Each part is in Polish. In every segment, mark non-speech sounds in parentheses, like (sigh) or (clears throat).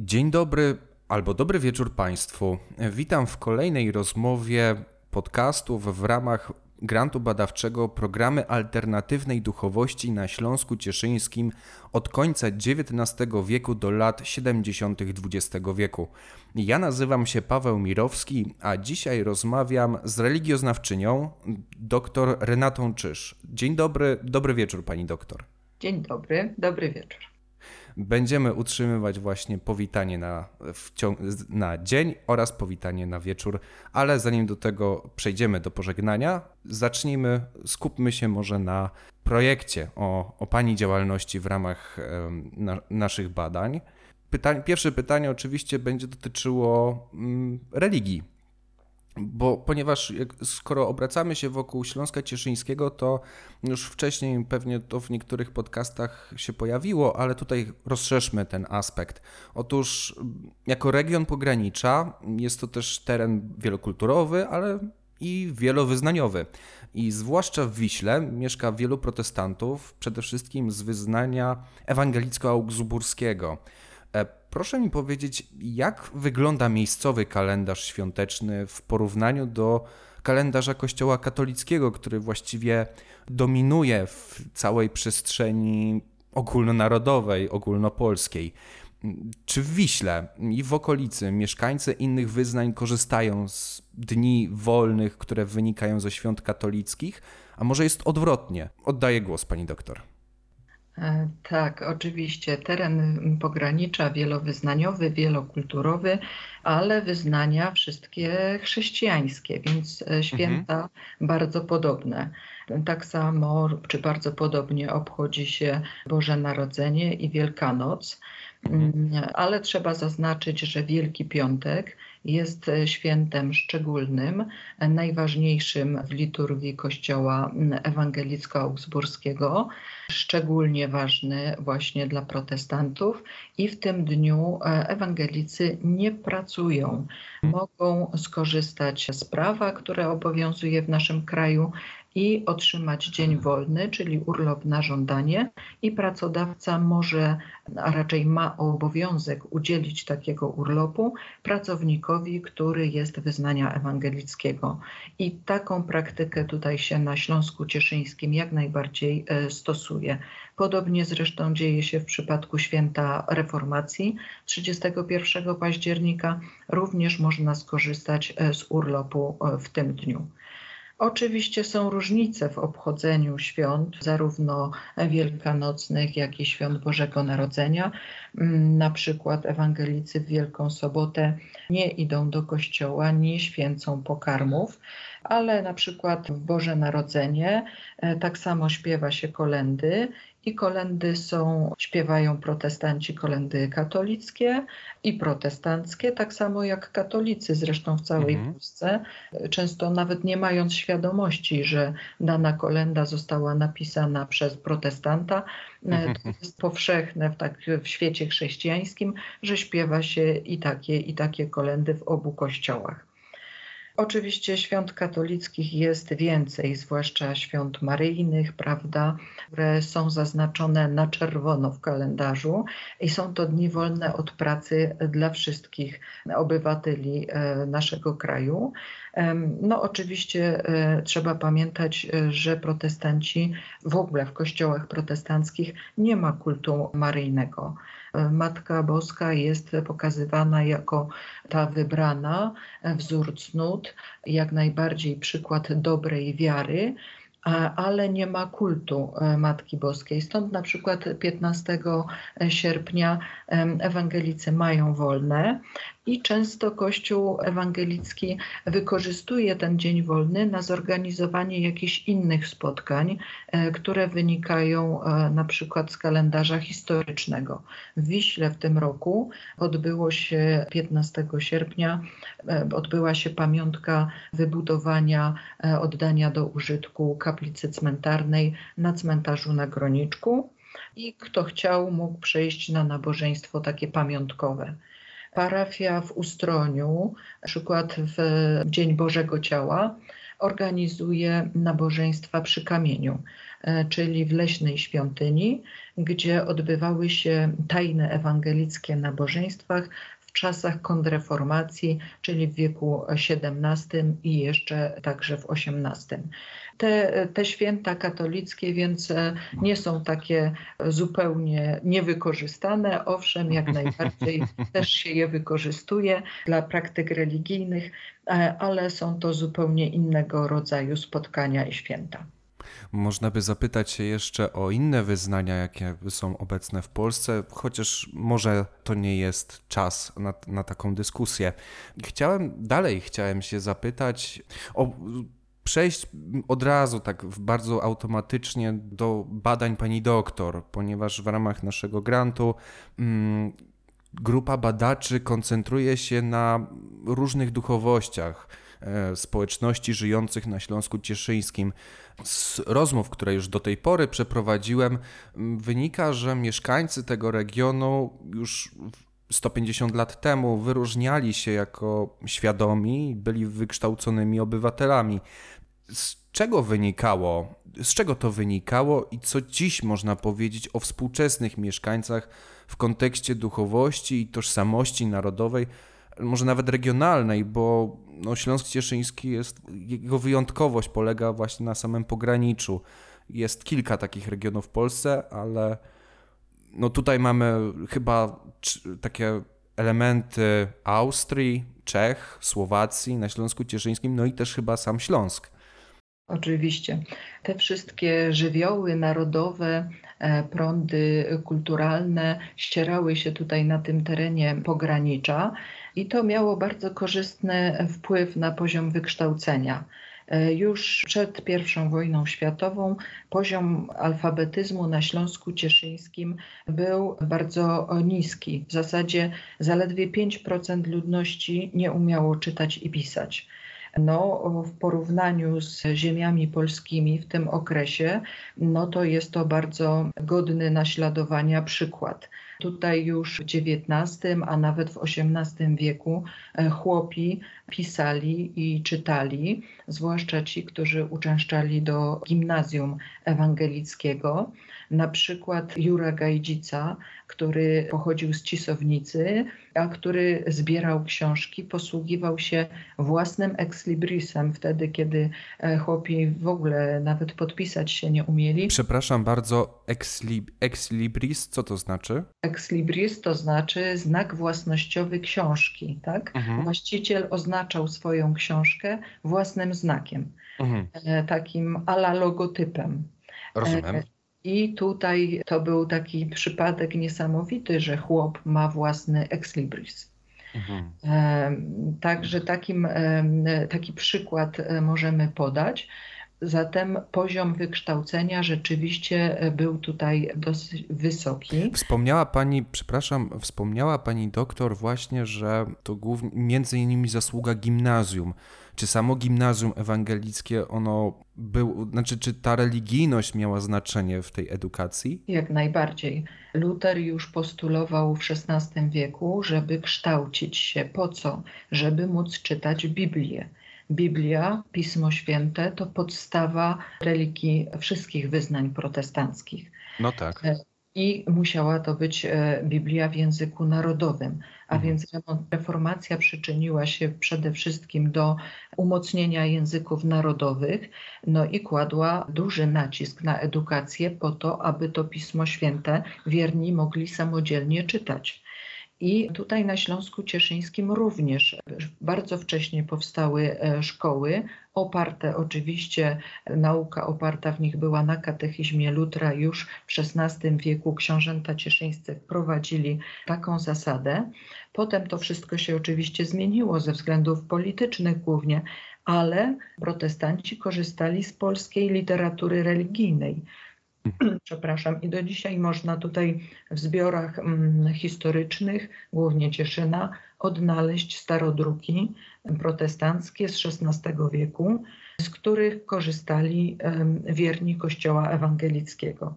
Dzień dobry albo dobry wieczór Państwu. Witam w kolejnej rozmowie podcastów w ramach grantu badawczego Programy Alternatywnej Duchowości na Śląsku Cieszyńskim od końca XIX wieku do lat 70. XX wieku. Ja nazywam się Paweł Mirowski, a dzisiaj rozmawiam z religioznawczynią dr Renatą Czyż. Dzień dobry, dobry wieczór Pani doktor. Dzień dobry, dobry wieczór będziemy utrzymywać właśnie powitanie na, na dzień oraz powitanie na wieczór, ale zanim do tego przejdziemy do pożegnania, zacznijmy, skupmy się może na projekcie o, o Pani działalności w ramach na, naszych badań. Pierwsze pytanie oczywiście będzie dotyczyło mm, religii bo ponieważ skoro obracamy się wokół Śląska Cieszyńskiego, to już wcześniej pewnie to w niektórych podcastach się pojawiło, ale tutaj rozszerzmy ten aspekt. Otóż jako region pogranicza jest to też teren wielokulturowy, ale i wielowyznaniowy. I zwłaszcza w Wiśle mieszka wielu protestantów, przede wszystkim z wyznania ewangelicko-augsburskiego. Proszę mi powiedzieć, jak wygląda miejscowy kalendarz świąteczny w porównaniu do kalendarza Kościoła katolickiego, który właściwie dominuje w całej przestrzeni ogólnonarodowej, ogólnopolskiej. Czy w Wiśle i w okolicy mieszkańcy innych wyznań korzystają z dni wolnych, które wynikają ze świąt katolickich, a może jest odwrotnie? Oddaję głos pani doktor. E, tak, oczywiście. Teren pogranicza wielowyznaniowy, wielokulturowy, ale wyznania wszystkie chrześcijańskie, więc e, święta mhm. bardzo podobne. Tak samo, czy bardzo podobnie obchodzi się Boże Narodzenie i Wielkanoc. Mhm. Mm, ale trzeba zaznaczyć, że Wielki Piątek jest świętem szczególnym, najważniejszym w liturgii Kościoła Ewangelicko-Augsburskiego, szczególnie ważny właśnie dla protestantów i w tym dniu e, ewangelicy nie pracują. Mogą skorzystać z prawa, które obowiązuje w naszym kraju i otrzymać dzień wolny, czyli urlop na żądanie, i pracodawca może, a raczej ma obowiązek udzielić takiego urlopu pracownikowi, który jest wyznania ewangelickiego. I taką praktykę tutaj się na Śląsku Cieszyńskim jak najbardziej e, stosuje. Podobnie zresztą dzieje się w przypadku święta reformacji 31 października. Również można skorzystać e, z urlopu e, w tym dniu. Oczywiście są różnice w obchodzeniu świąt, zarówno wielkanocnych, jak i świąt Bożego Narodzenia. Mm, na przykład ewangelicy w Wielką Sobotę nie idą do kościoła, nie święcą pokarmów, ale na przykład w Boże Narodzenie e, tak samo śpiewa się kolendy i kolendy są, śpiewają protestanci kolendy katolickie i protestanckie, tak samo jak katolicy zresztą w całej mhm. Polsce, często nawet nie mając świadomości, że dana kolenda została napisana przez protestanta. E, mhm. To jest powszechne w, tak, w świecie chrześcijańskim, że śpiewa się i takie, i takie kolendy w obu kościołach. Oczywiście świąt katolickich jest więcej, zwłaszcza świąt maryjnych, prawda, które są zaznaczone na czerwono w kalendarzu i są to dni wolne od pracy dla wszystkich obywateli e, naszego kraju. No, oczywiście e, trzeba pamiętać, e, że protestanci w ogóle w kościołach protestanckich nie ma kultu maryjnego. Matka Boska jest pokazywana jako ta wybrana, wzór cnót, jak najbardziej przykład dobrej wiary, ale nie ma kultu e, Matki Boskiej. Stąd na przykład 15 sierpnia ewangelicy mają wolne i często Kościół ewangelicki wykorzystuje ten dzień wolny na zorganizowanie jakichś innych spotkań, e, które wynikają e, na przykład z kalendarza historycznego. W Wiśle w tym roku odbyło się 15 sierpnia, odbyła się pamiątka wybudowania, oddania do użytku kaplicy cmentarnej na cmentarzu na Groniczku i kto chciał, mógł przejść na nabożeństwo takie pamiątkowe. Parafia w Ustroniu, na przykład w Dzień Bożego Ciała, organizuje nabożeństwa przy kamieniu, e, czyli w leśnej świątyni, gdzie odbywały się tajne ewangelickie nabożeństwa czasach kontrreformacji, czyli w wieku XVII i jeszcze także w XVIII. Te, te święta katolickie więc e, nie są takie zupełnie niewykorzystane. Owszem, jak najbardziej (laughs) też się je wykorzystuje dla praktyk religijnych, e, ale są to zupełnie innego rodzaju spotkania i święta. Można by zapytać się jeszcze o inne wyznania, jakie są obecne w Polsce, chociaż może to nie jest czas na, na taką dyskusję. Chciałem dalej, chciałem się zapytać o przejść od razu tak bardzo automatycznie do badań pani doktor, ponieważ w ramach naszego grantu mm, grupa badaczy koncentruje się na różnych duchowościach społeczności żyjących na Śląsku Cieszyńskim. Z rozmów, które już do tej pory przeprowadziłem, wynika, że mieszkańcy tego regionu już 150 lat temu wyróżniali się jako świadomi, byli wykształconymi obywatelami. Z czego wynikało, z czego to wynikało i co dziś można powiedzieć o współczesnych mieszkańcach w kontekście duchowości i tożsamości narodowej, może nawet regionalnej, bo no, Śląsk Cieszyński jest, jego wyjątkowość polega właśnie na samym pograniczu. Jest kilka takich regionów w Polsce, ale no tutaj mamy chyba takie elementy Austrii, Czech, Słowacji, na Śląsku Cieszyńskim, no i też chyba sam Śląsk. Oczywiście. Te wszystkie żywioły narodowe, e, prądy kulturalne ścierały się tutaj na tym terenie pogranicza i to miało bardzo korzystny wpływ na poziom wykształcenia. E, już przed I wojną światową poziom alfabetyzmu na Śląsku Cieszyńskim był bardzo niski. W zasadzie zaledwie 5% ludności nie umiało czytać i pisać no, w porównaniu z ziemiami polskimi w tym okresie, no to jest to bardzo godny naśladowania przykład. Tutaj już w XIX, a nawet w XVIII wieku e, chłopi pisali i czytali, zwłaszcza ci, którzy uczęszczali do gimnazjum ewangelickiego. Na przykład Jura Gajdzica, który pochodził z Cisownicy, a który zbierał książki, posługiwał się własnym exlibrisem wtedy, kiedy e, chłopi w ogóle nawet podpisać się nie umieli. Przepraszam bardzo, exlibris, co to znaczy? Exlibris to znaczy znak własnościowy książki, tak? Mhm. Właściciel oznaczał swoją książkę własnym znakiem, mhm. E, takim ala logotypem. Rozumiem. E, I tutaj to był taki przypadek niesamowity, że chłop ma własny exlibris. Mhm. Także takim, taki przykład możemy podać. Zatem poziom wykształcenia rzeczywiście e, był tutaj dosyć wysoki. Wspomniała pani, przepraszam, wspomniała pani doktor właśnie, że to głównie między innymi zasługa gimnazjum. Czy samo gimnazjum ewangelickie ono był, znaczy czy ta religijność miała znaczenie w tej edukacji? Jak najbardziej. Luther już postulował w XVI wieku, żeby kształcić się. Po co? Żeby móc czytać Biblię. Biblia, Pismo Święte to podstawa religii wszystkich wyznań protestanckich. No tak. E, I musiała to być e, Biblia w języku narodowym. A mhm. więc reformacja przyczyniła się przede wszystkim do umocnienia języków narodowych, no i kładła duży nacisk na edukację po to, aby to Pismo Święte wierni mogli samodzielnie czytać. I tutaj na Śląsku Cieszyńskim również bardzo wcześnie powstały e, szkoły, oparte oczywiście, nauka oparta w nich była na katechizmie Lutra. Już w XVI wieku książęta cieszyńscy wprowadzili taką zasadę. Potem to wszystko się oczywiście zmieniło ze względów politycznych głównie, ale protestanci korzystali z polskiej literatury religijnej. (clears throat) przepraszam, i do dzisiaj można tutaj w zbiorach mm, historycznych, głównie Cieszyna, odnaleźć starodruki protestanckie z XVI wieku, z których korzystali wierni Kościoła ewangelickiego.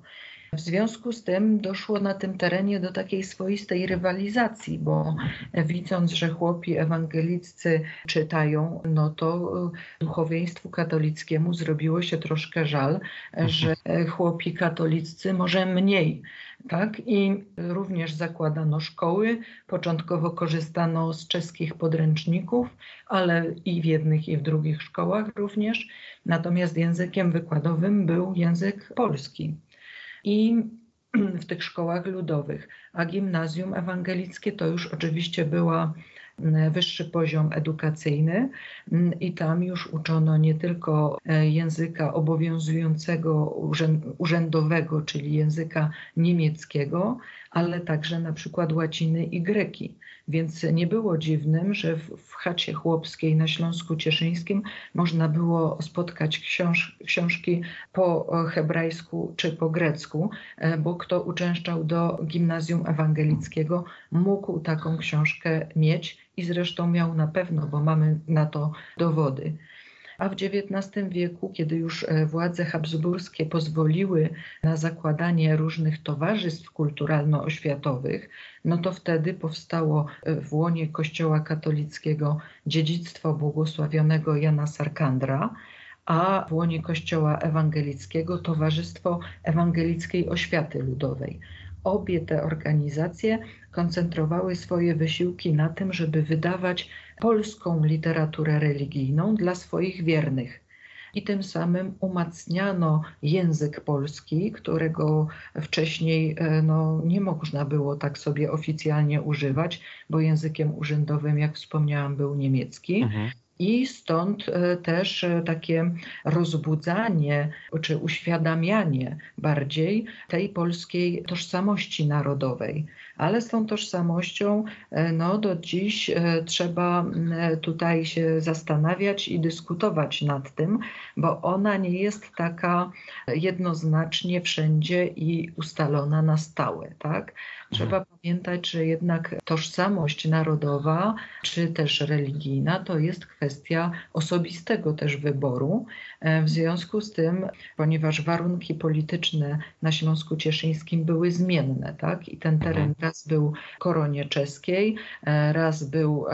W związku z tym doszło na tym terenie do takiej swoistej rywalizacji, bo widząc, że chłopi ewangeliccy czytają, no to duchowieństwu katolickiemu zrobiło się troszkę żal, że chłopi katoliccy może mniej tak? I również zakładano szkoły. Początkowo korzystano z czeskich podręczników, ale i w jednych, i w drugich szkołach również. Natomiast językiem wykładowym był język polski. I w tych szkołach ludowych, a gimnazjum ewangelickie to już oczywiście była wyższy poziom edukacyjny i tam już uczono nie tylko e, języka obowiązującego urzędowego, czyli języka niemieckiego, ale także na przykład łaciny i greki. Więc nie było dziwnym, że w, w chacie chłopskiej na Śląsku Cieszyńskim można było spotkać książ książki po hebrajsku czy po grecku, e, bo kto uczęszczał do gimnazjum ewangelickiego, mógł taką książkę mieć i zresztą miał na pewno, bo mamy na to dowody a w XIX wieku, kiedy już e, władze habsburskie pozwoliły na zakładanie różnych towarzystw kulturalno-oświatowych, no to wtedy powstało e, w łonie Kościoła katolickiego dziedzictwo błogosławionego Jana Sarkandra, a w łonie Kościoła Ewangelickiego Towarzystwo Ewangelickiej Oświaty Ludowej. Obie te organizacje koncentrowały swoje wysiłki na tym, żeby wydawać polską literaturę religijną dla swoich wiernych. I tym samym umacniano język polski, którego wcześniej e, no, nie można było tak sobie oficjalnie używać, bo językiem urzędowym, jak wspomniałam, był niemiecki. Mhm. I stąd e, też e, takie rozbudzanie czy uświadamianie bardziej tej polskiej tożsamości narodowej. Ale z tą tożsamością e, no, do dziś trzeba tutaj się zastanawiać i dyskutować nad tym, bo ona nie jest taka jednoznacznie wszędzie i ustalona na stałe. Tak? Trzeba mhm. pamiętać, że jednak tożsamość narodowa czy też religijna to jest kwestia osobistego też wyboru. E, w związku z tym, ponieważ warunki polityczne na Śląsku Cieszyńskim były zmienne, tak? I ten teren mhm. Raz był koronie czeskiej, e, raz był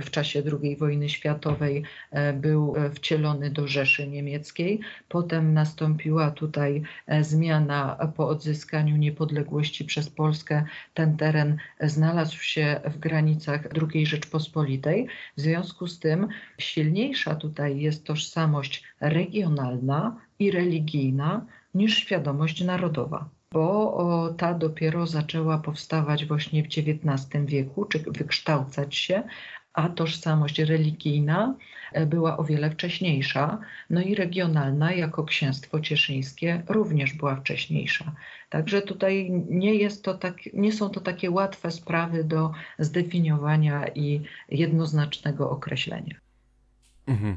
w czasie II wojny światowej e, był wcielony do Rzeszy Niemieckiej. Potem nastąpiła tutaj zmiana po odzyskaniu niepodległości przez Polskę. Ten teren znalazł się w granicach II Rzeczpospolitej. W związku z tym silniejsza tutaj jest tożsamość regionalna i religijna niż świadomość narodowa bo ta dopiero zaczęła powstawać właśnie w XIX wieku, czy wykształcać się, a tożsamość religijna e, była o wiele wcześniejsza, no i regionalna jako księstwo cieszyńskie również była wcześniejsza. Także tutaj nie, jest to tak, nie są to takie łatwe sprawy do zdefiniowania i jednoznacznego określenia. Mhm,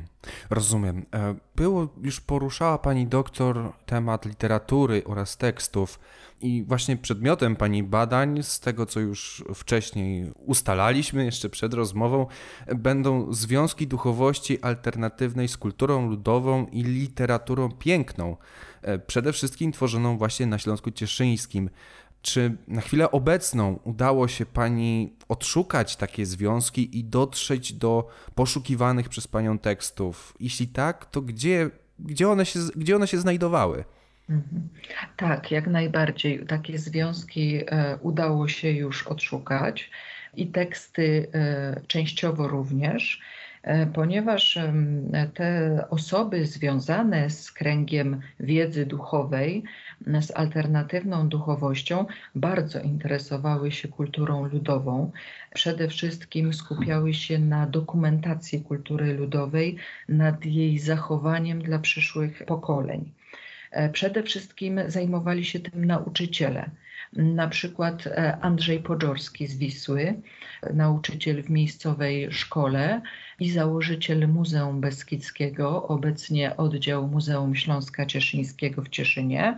rozumiem. E, było już poruszała pani doktor temat literatury oraz tekstów i właśnie przedmiotem pani badań, z tego co już wcześniej ustalaliśmy jeszcze przed rozmową, będą związki duchowości alternatywnej z kulturą ludową i literaturą piękną, e, przede wszystkim tworzoną właśnie na Śląsku Cieszyńskim. Czy na chwilę obecną udało się Pani odszukać takie związki i dotrzeć do poszukiwanych przez Panią tekstów? Jeśli tak, to gdzie, gdzie, one, się, gdzie one się znajdowały? Mhm. Tak, jak najbardziej. Takie związki e, udało się już odszukać i teksty e, częściowo również. E, ponieważ te osoby związane z kręgiem wiedzy duchowej, z alternatywną duchowością, bardzo interesowały się kulturą ludową. Przede wszystkim skupiały się na dokumentacji kultury ludowej, nad jej zachowaniem dla przyszłych pokoleń. E, przede wszystkim zajmowali się tym nauczyciele na przykład e, Andrzej Podzorski z Wisły, nauczyciel w miejscowej szkole i założyciel Muzeum Beskidzkiego, obecnie oddział Muzeum Śląska Cieszyńskiego w Cieszynie.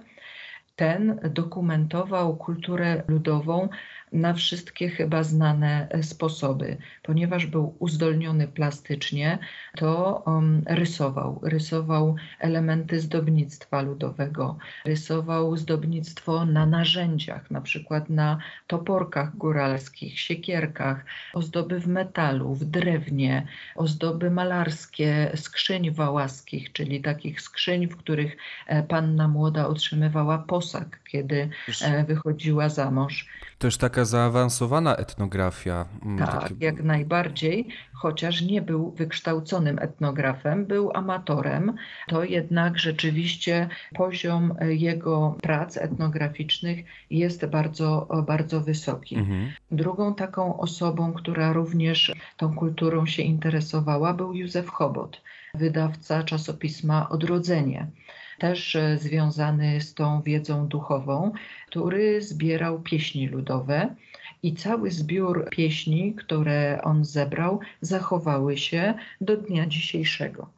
Ten dokumentował kulturę ludową na wszystkie chyba znane e, sposoby. Ponieważ był uzdolniony plastycznie, to um, rysował. Rysował elementy zdobnictwa ludowego, rysował zdobnictwo na narzędziach, na przykład na toporkach góralskich, siekierkach, ozdoby w metalu, w drewnie, ozdoby malarskie skrzyń wałaskich, czyli takich skrzyń, w których e, panna młoda otrzymywała posag, kiedy e, wychodziła za mąż. Też taka zaawansowana etnografia. mm, Tak, takie- jak najbardziej, chociaż nie był wykształconym etnografem, był amatorem, to jednak rzeczywiście poziom jego prac etnograficznych jest bardzo, bardzo wysoki. Mhm. Drugą taką osobą, która również tą kulturą się interesowała, był Józef Chobot, wydawca czasopisma Odrodzenie. Też e, związany z tą wiedzą duchową, który zbierał pieśni ludowe i cały zbiór pieśni, które on zebrał, zachowały się do dnia dzisiejszego.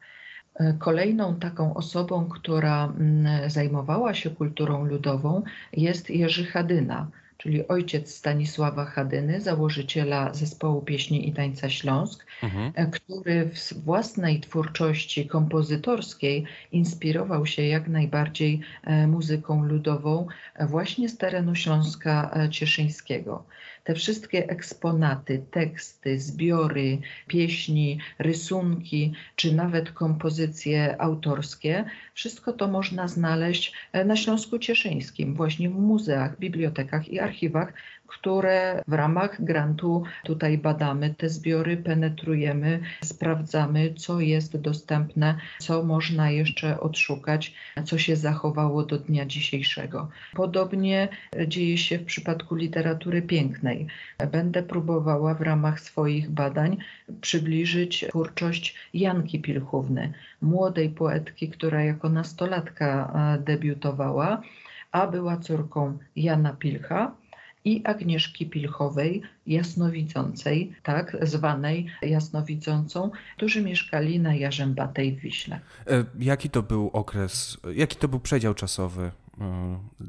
E, Kolejną taką osobą, która mm, zajmowała się kulturą ludową, jest Jerzy Chadyna, czyli ojciec Stanisława Chadyny, założyciela zespołu pieśni i tańca Śląsk, Mhm. e, który w własnej twórczości kompozytorskiej inspirował się jak najbardziej e, muzyką ludową e, właśnie z terenu Śląska Cieszyńskiego. Te wszystkie eksponaty, teksty, zbiory, pieśni, rysunki, czy nawet kompozycje autorskie, wszystko to można znaleźć e, na Śląsku Cieszyńskim, właśnie w muzeach, bibliotekach i archiwach, które w ramach grantu tutaj badamy te zbiory, penetrujemy, sprawdzamy, co jest dostępne, co można jeszcze odszukać, co się zachowało do dnia dzisiejszego. Podobnie dzieje się w przypadku literatury pięknej. Będę próbowała w ramach swoich badań przybliżyć twórczość Janki Pilchówny, młodej poetki, która jako nastolatka e, debiutowała, a była córką Jana Pilcha i Agnieszki Pilchowej, jasnowidzącej, tak zwanej jasnowidzącą, którzy mieszkali na Jarzębatej w Wiśle. E, Jaki to był okres, jaki to był przedział czasowy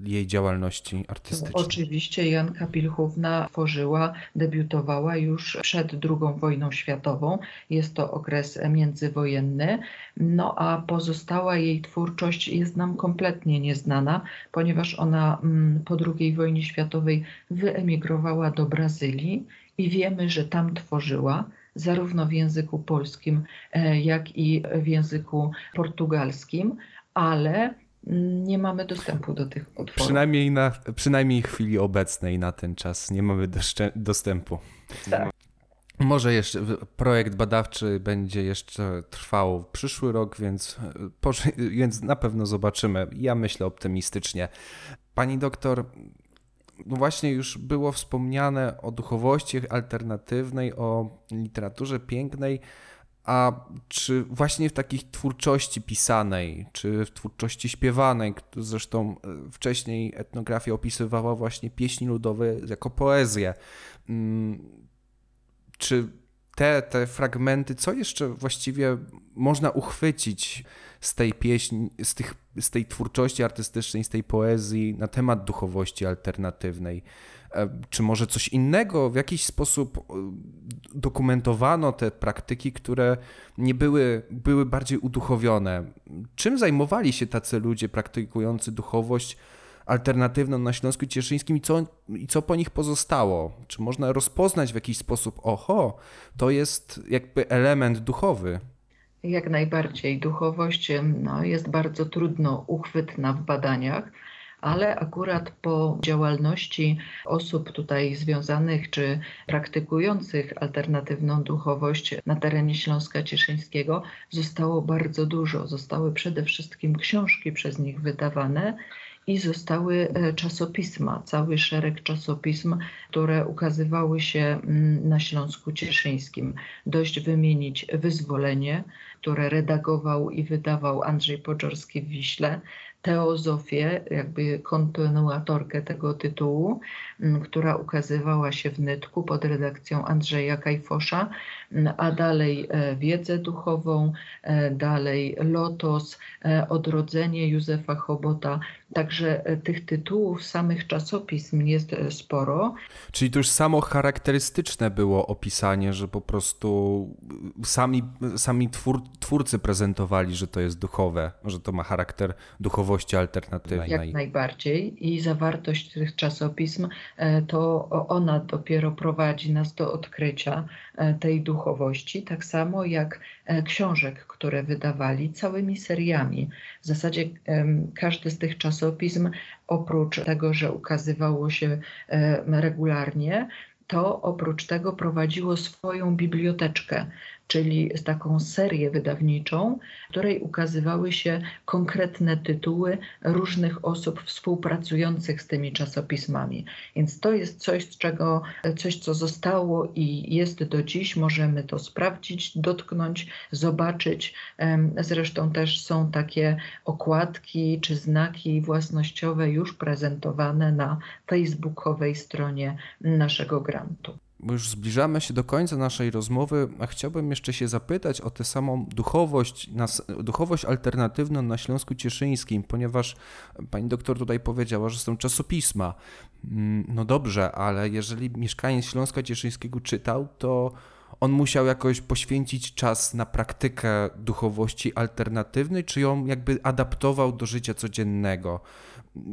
jej działalności artystycznej? Oczywiście Janka Pilchówna tworzyła, debiutowała już przed II wojną światową. Jest to okres międzywojenny. No a pozostała jej twórczość jest nam kompletnie nieznana, ponieważ ona mm, po II wojnie światowej wyemigrowała do Brazylii i wiemy, że tam tworzyła zarówno w języku polskim, e, jak i w języku portugalskim, ale nie mamy dostępu do tych utworów. Przynajmniej, na, przynajmniej w chwili obecnej na ten czas nie mamy dostępu. Tak. Może jeszcze projekt badawczy będzie jeszcze trwał przyszły rok, więc, e, więc na pewno zobaczymy. Ja myślę optymistycznie. Pani doktor, no właśnie już było wspomniane o duchowości alternatywnej, o literaturze pięknej. A czy właśnie w takiej twórczości pisanej, czy w twórczości śpiewanej, zresztą e, wcześniej etnografia opisywała właśnie pieśni ludowe jako poezję, mm, czy te, te fragmenty, co jeszcze właściwie można uchwycić z tej pieśni, z, tych, z tej twórczości artystycznej, z tej poezji na temat duchowości alternatywnej? E, Czy może coś innego, w jakiś sposób e, dokumentowano te praktyki, które nie były, były bardziej uduchowione? Czym zajmowali się tacy ludzie praktykujący duchowość alternatywną na Śląsku Cieszyńskim i co, i co po nich pozostało? Czy można rozpoznać w jakiś sposób, oho, to jest jakby element duchowy? Jak najbardziej. Duchowość no, jest bardzo trudno uchwytna w badaniach, ale akurat po działalności osób tutaj związanych czy praktykujących alternatywną duchowość na terenie Śląska Cieszyńskiego zostało bardzo dużo. Zostały przede wszystkim książki przez nich wydawane i zostały e, czasopisma, cały szereg czasopism, które ukazywały się mm, na Śląsku Cieszyńskim. Dość wymienić Wyzwolenie, które redagował i wydawał Andrzej Poczorski w Wiśle. teozofię, jakby kontynuatorkę tego tytułu, która ukazywała się w Nytku pod redakcją Andrzeja Kajfosza, a dalej e, wiedzę duchową, e, dalej Lotos, e, Odrodzenie Józefa Chobota. Także tych tytułów samych czasopism jest sporo. Czyli to już samo charakterystyczne było opisanie, że po prostu sami, sami twór, twórcy prezentowali, że to jest duchowe, że to ma charakter duchowości alternatywnej. Jak najbardziej i zawartość tych czasopism e, to ona dopiero prowadzi nas do odkrycia e, tej duchowości, tak samo jak e, książek, które wydawali całymi seriami. W zasadzie każdy z tych czasopism, oprócz tego, że ukazywało się regularnie, to oprócz tego prowadziło swoją biblioteczkę, czyli taką serię wydawniczą, w której ukazywały się konkretne tytuły różnych osób współpracujących z tymi czasopismami. Więc to jest coś, z czego, coś, co zostało i jest do dziś. Możemy to sprawdzić, dotknąć, zobaczyć. Zresztą też są takie okładki czy znaki własnościowe już prezentowane na facebookowej stronie naszego grantu. Bo już zbliżamy się do końca naszej rozmowy, a chciałbym jeszcze się zapytać o tę samą duchowość, duchowość alternatywną na Śląsku Cieszyńskim, ponieważ pani doktor tutaj powiedziała, że są czasopisma. Mm, No dobrze, ale jeżeli mieszkaniec Śląska Cieszyńskiego czytał, to on musiał jakoś poświęcić czas na praktykę duchowości alternatywnej, czy ją jakby adaptował do życia codziennego?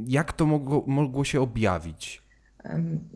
Jak to mogło, mogło się objawić?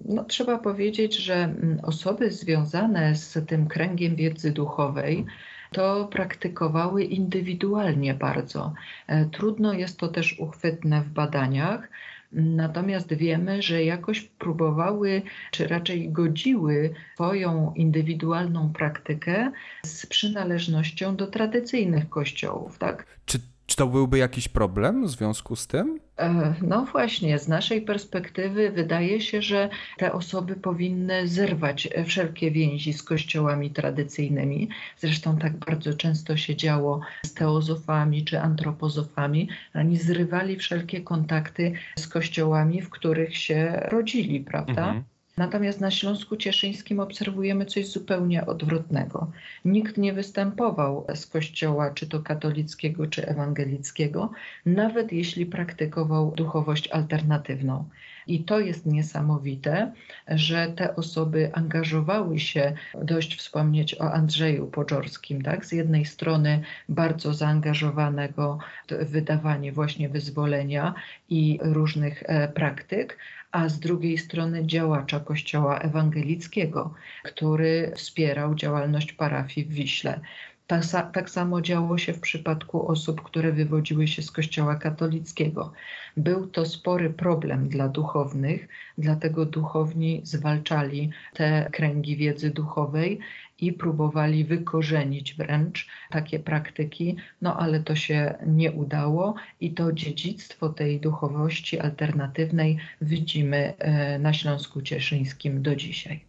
No, trzeba powiedzieć, że mm, osoby związane z tym kręgiem wiedzy duchowej to praktykowały indywidualnie bardzo. E, Trudno jest to też uchwytne w badaniach. Natomiast wiemy, że jakoś próbowały, czy raczej godziły swoją indywidualną praktykę z przynależnością do tradycyjnych kościołów, tak? Czy, czy to byłby jakiś problem w związku z tym? E, No właśnie, z naszej perspektywy wydaje się, że te osoby powinny zerwać wszelkie więzi z kościołami tradycyjnymi. Zresztą tak bardzo często się działo z teozofami czy antropozofami. Oni zrywali wszelkie kontakty z kościołami, w których się rodzili, prawda? Mhm. Natomiast na Śląsku Cieszyńskim obserwujemy coś zupełnie odwrotnego. Nikt nie występował z kościoła, czy to katolickiego, czy ewangelickiego, nawet jeśli praktykował duchowość alternatywną. I to jest niesamowite, że te osoby angażowały się, dość wspomnieć o Andrzeju Podżorskim, tak? z jednej strony bardzo zaangażowanego w wydawanie właśnie wyzwolenia i różnych e, praktyk, a z drugiej strony działacza Kościoła Ewangelickiego, który wspierał działalność parafii w Wiśle. Tak, tak samo działo się w przypadku osób, które wywodziły się z Kościoła katolickiego. Był to spory problem dla duchownych, dlatego duchowni zwalczali te kręgi wiedzy duchowej i próbowali wykorzenić wręcz takie praktyki, no ale to się nie udało i to dziedzictwo tej duchowości alternatywnej widzimy e, na Śląsku Cieszyńskim do dzisiaj.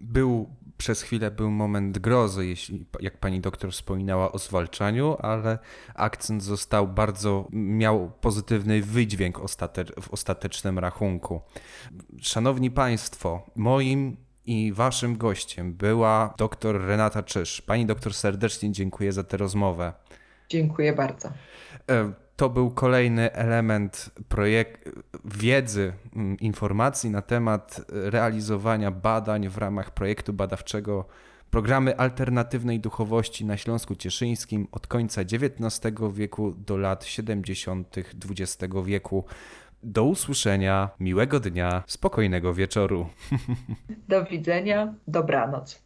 Był przez chwilę był moment grozy, jeśli, jak pani doktor wspominała o zwalczaniu, ale akcent został bardzo, miał pozytywny wydźwięk ostate, w ostatecznym rachunku. Szanowni Państwo, moim i waszym gościem była doktor Renata Czysz. Pani doktor serdecznie dziękuję za tę rozmowę. Dziękuję bardzo. E, To był kolejny element projek- wiedzy, mm, informacji na temat realizowania badań w ramach projektu badawczego Programy Alternatywnej Duchowości na Śląsku Cieszyńskim od końca XIX wieku do lat 70. XX wieku. Do usłyszenia, miłego dnia, spokojnego wieczoru. (laughs) Do widzenia, dobranoc.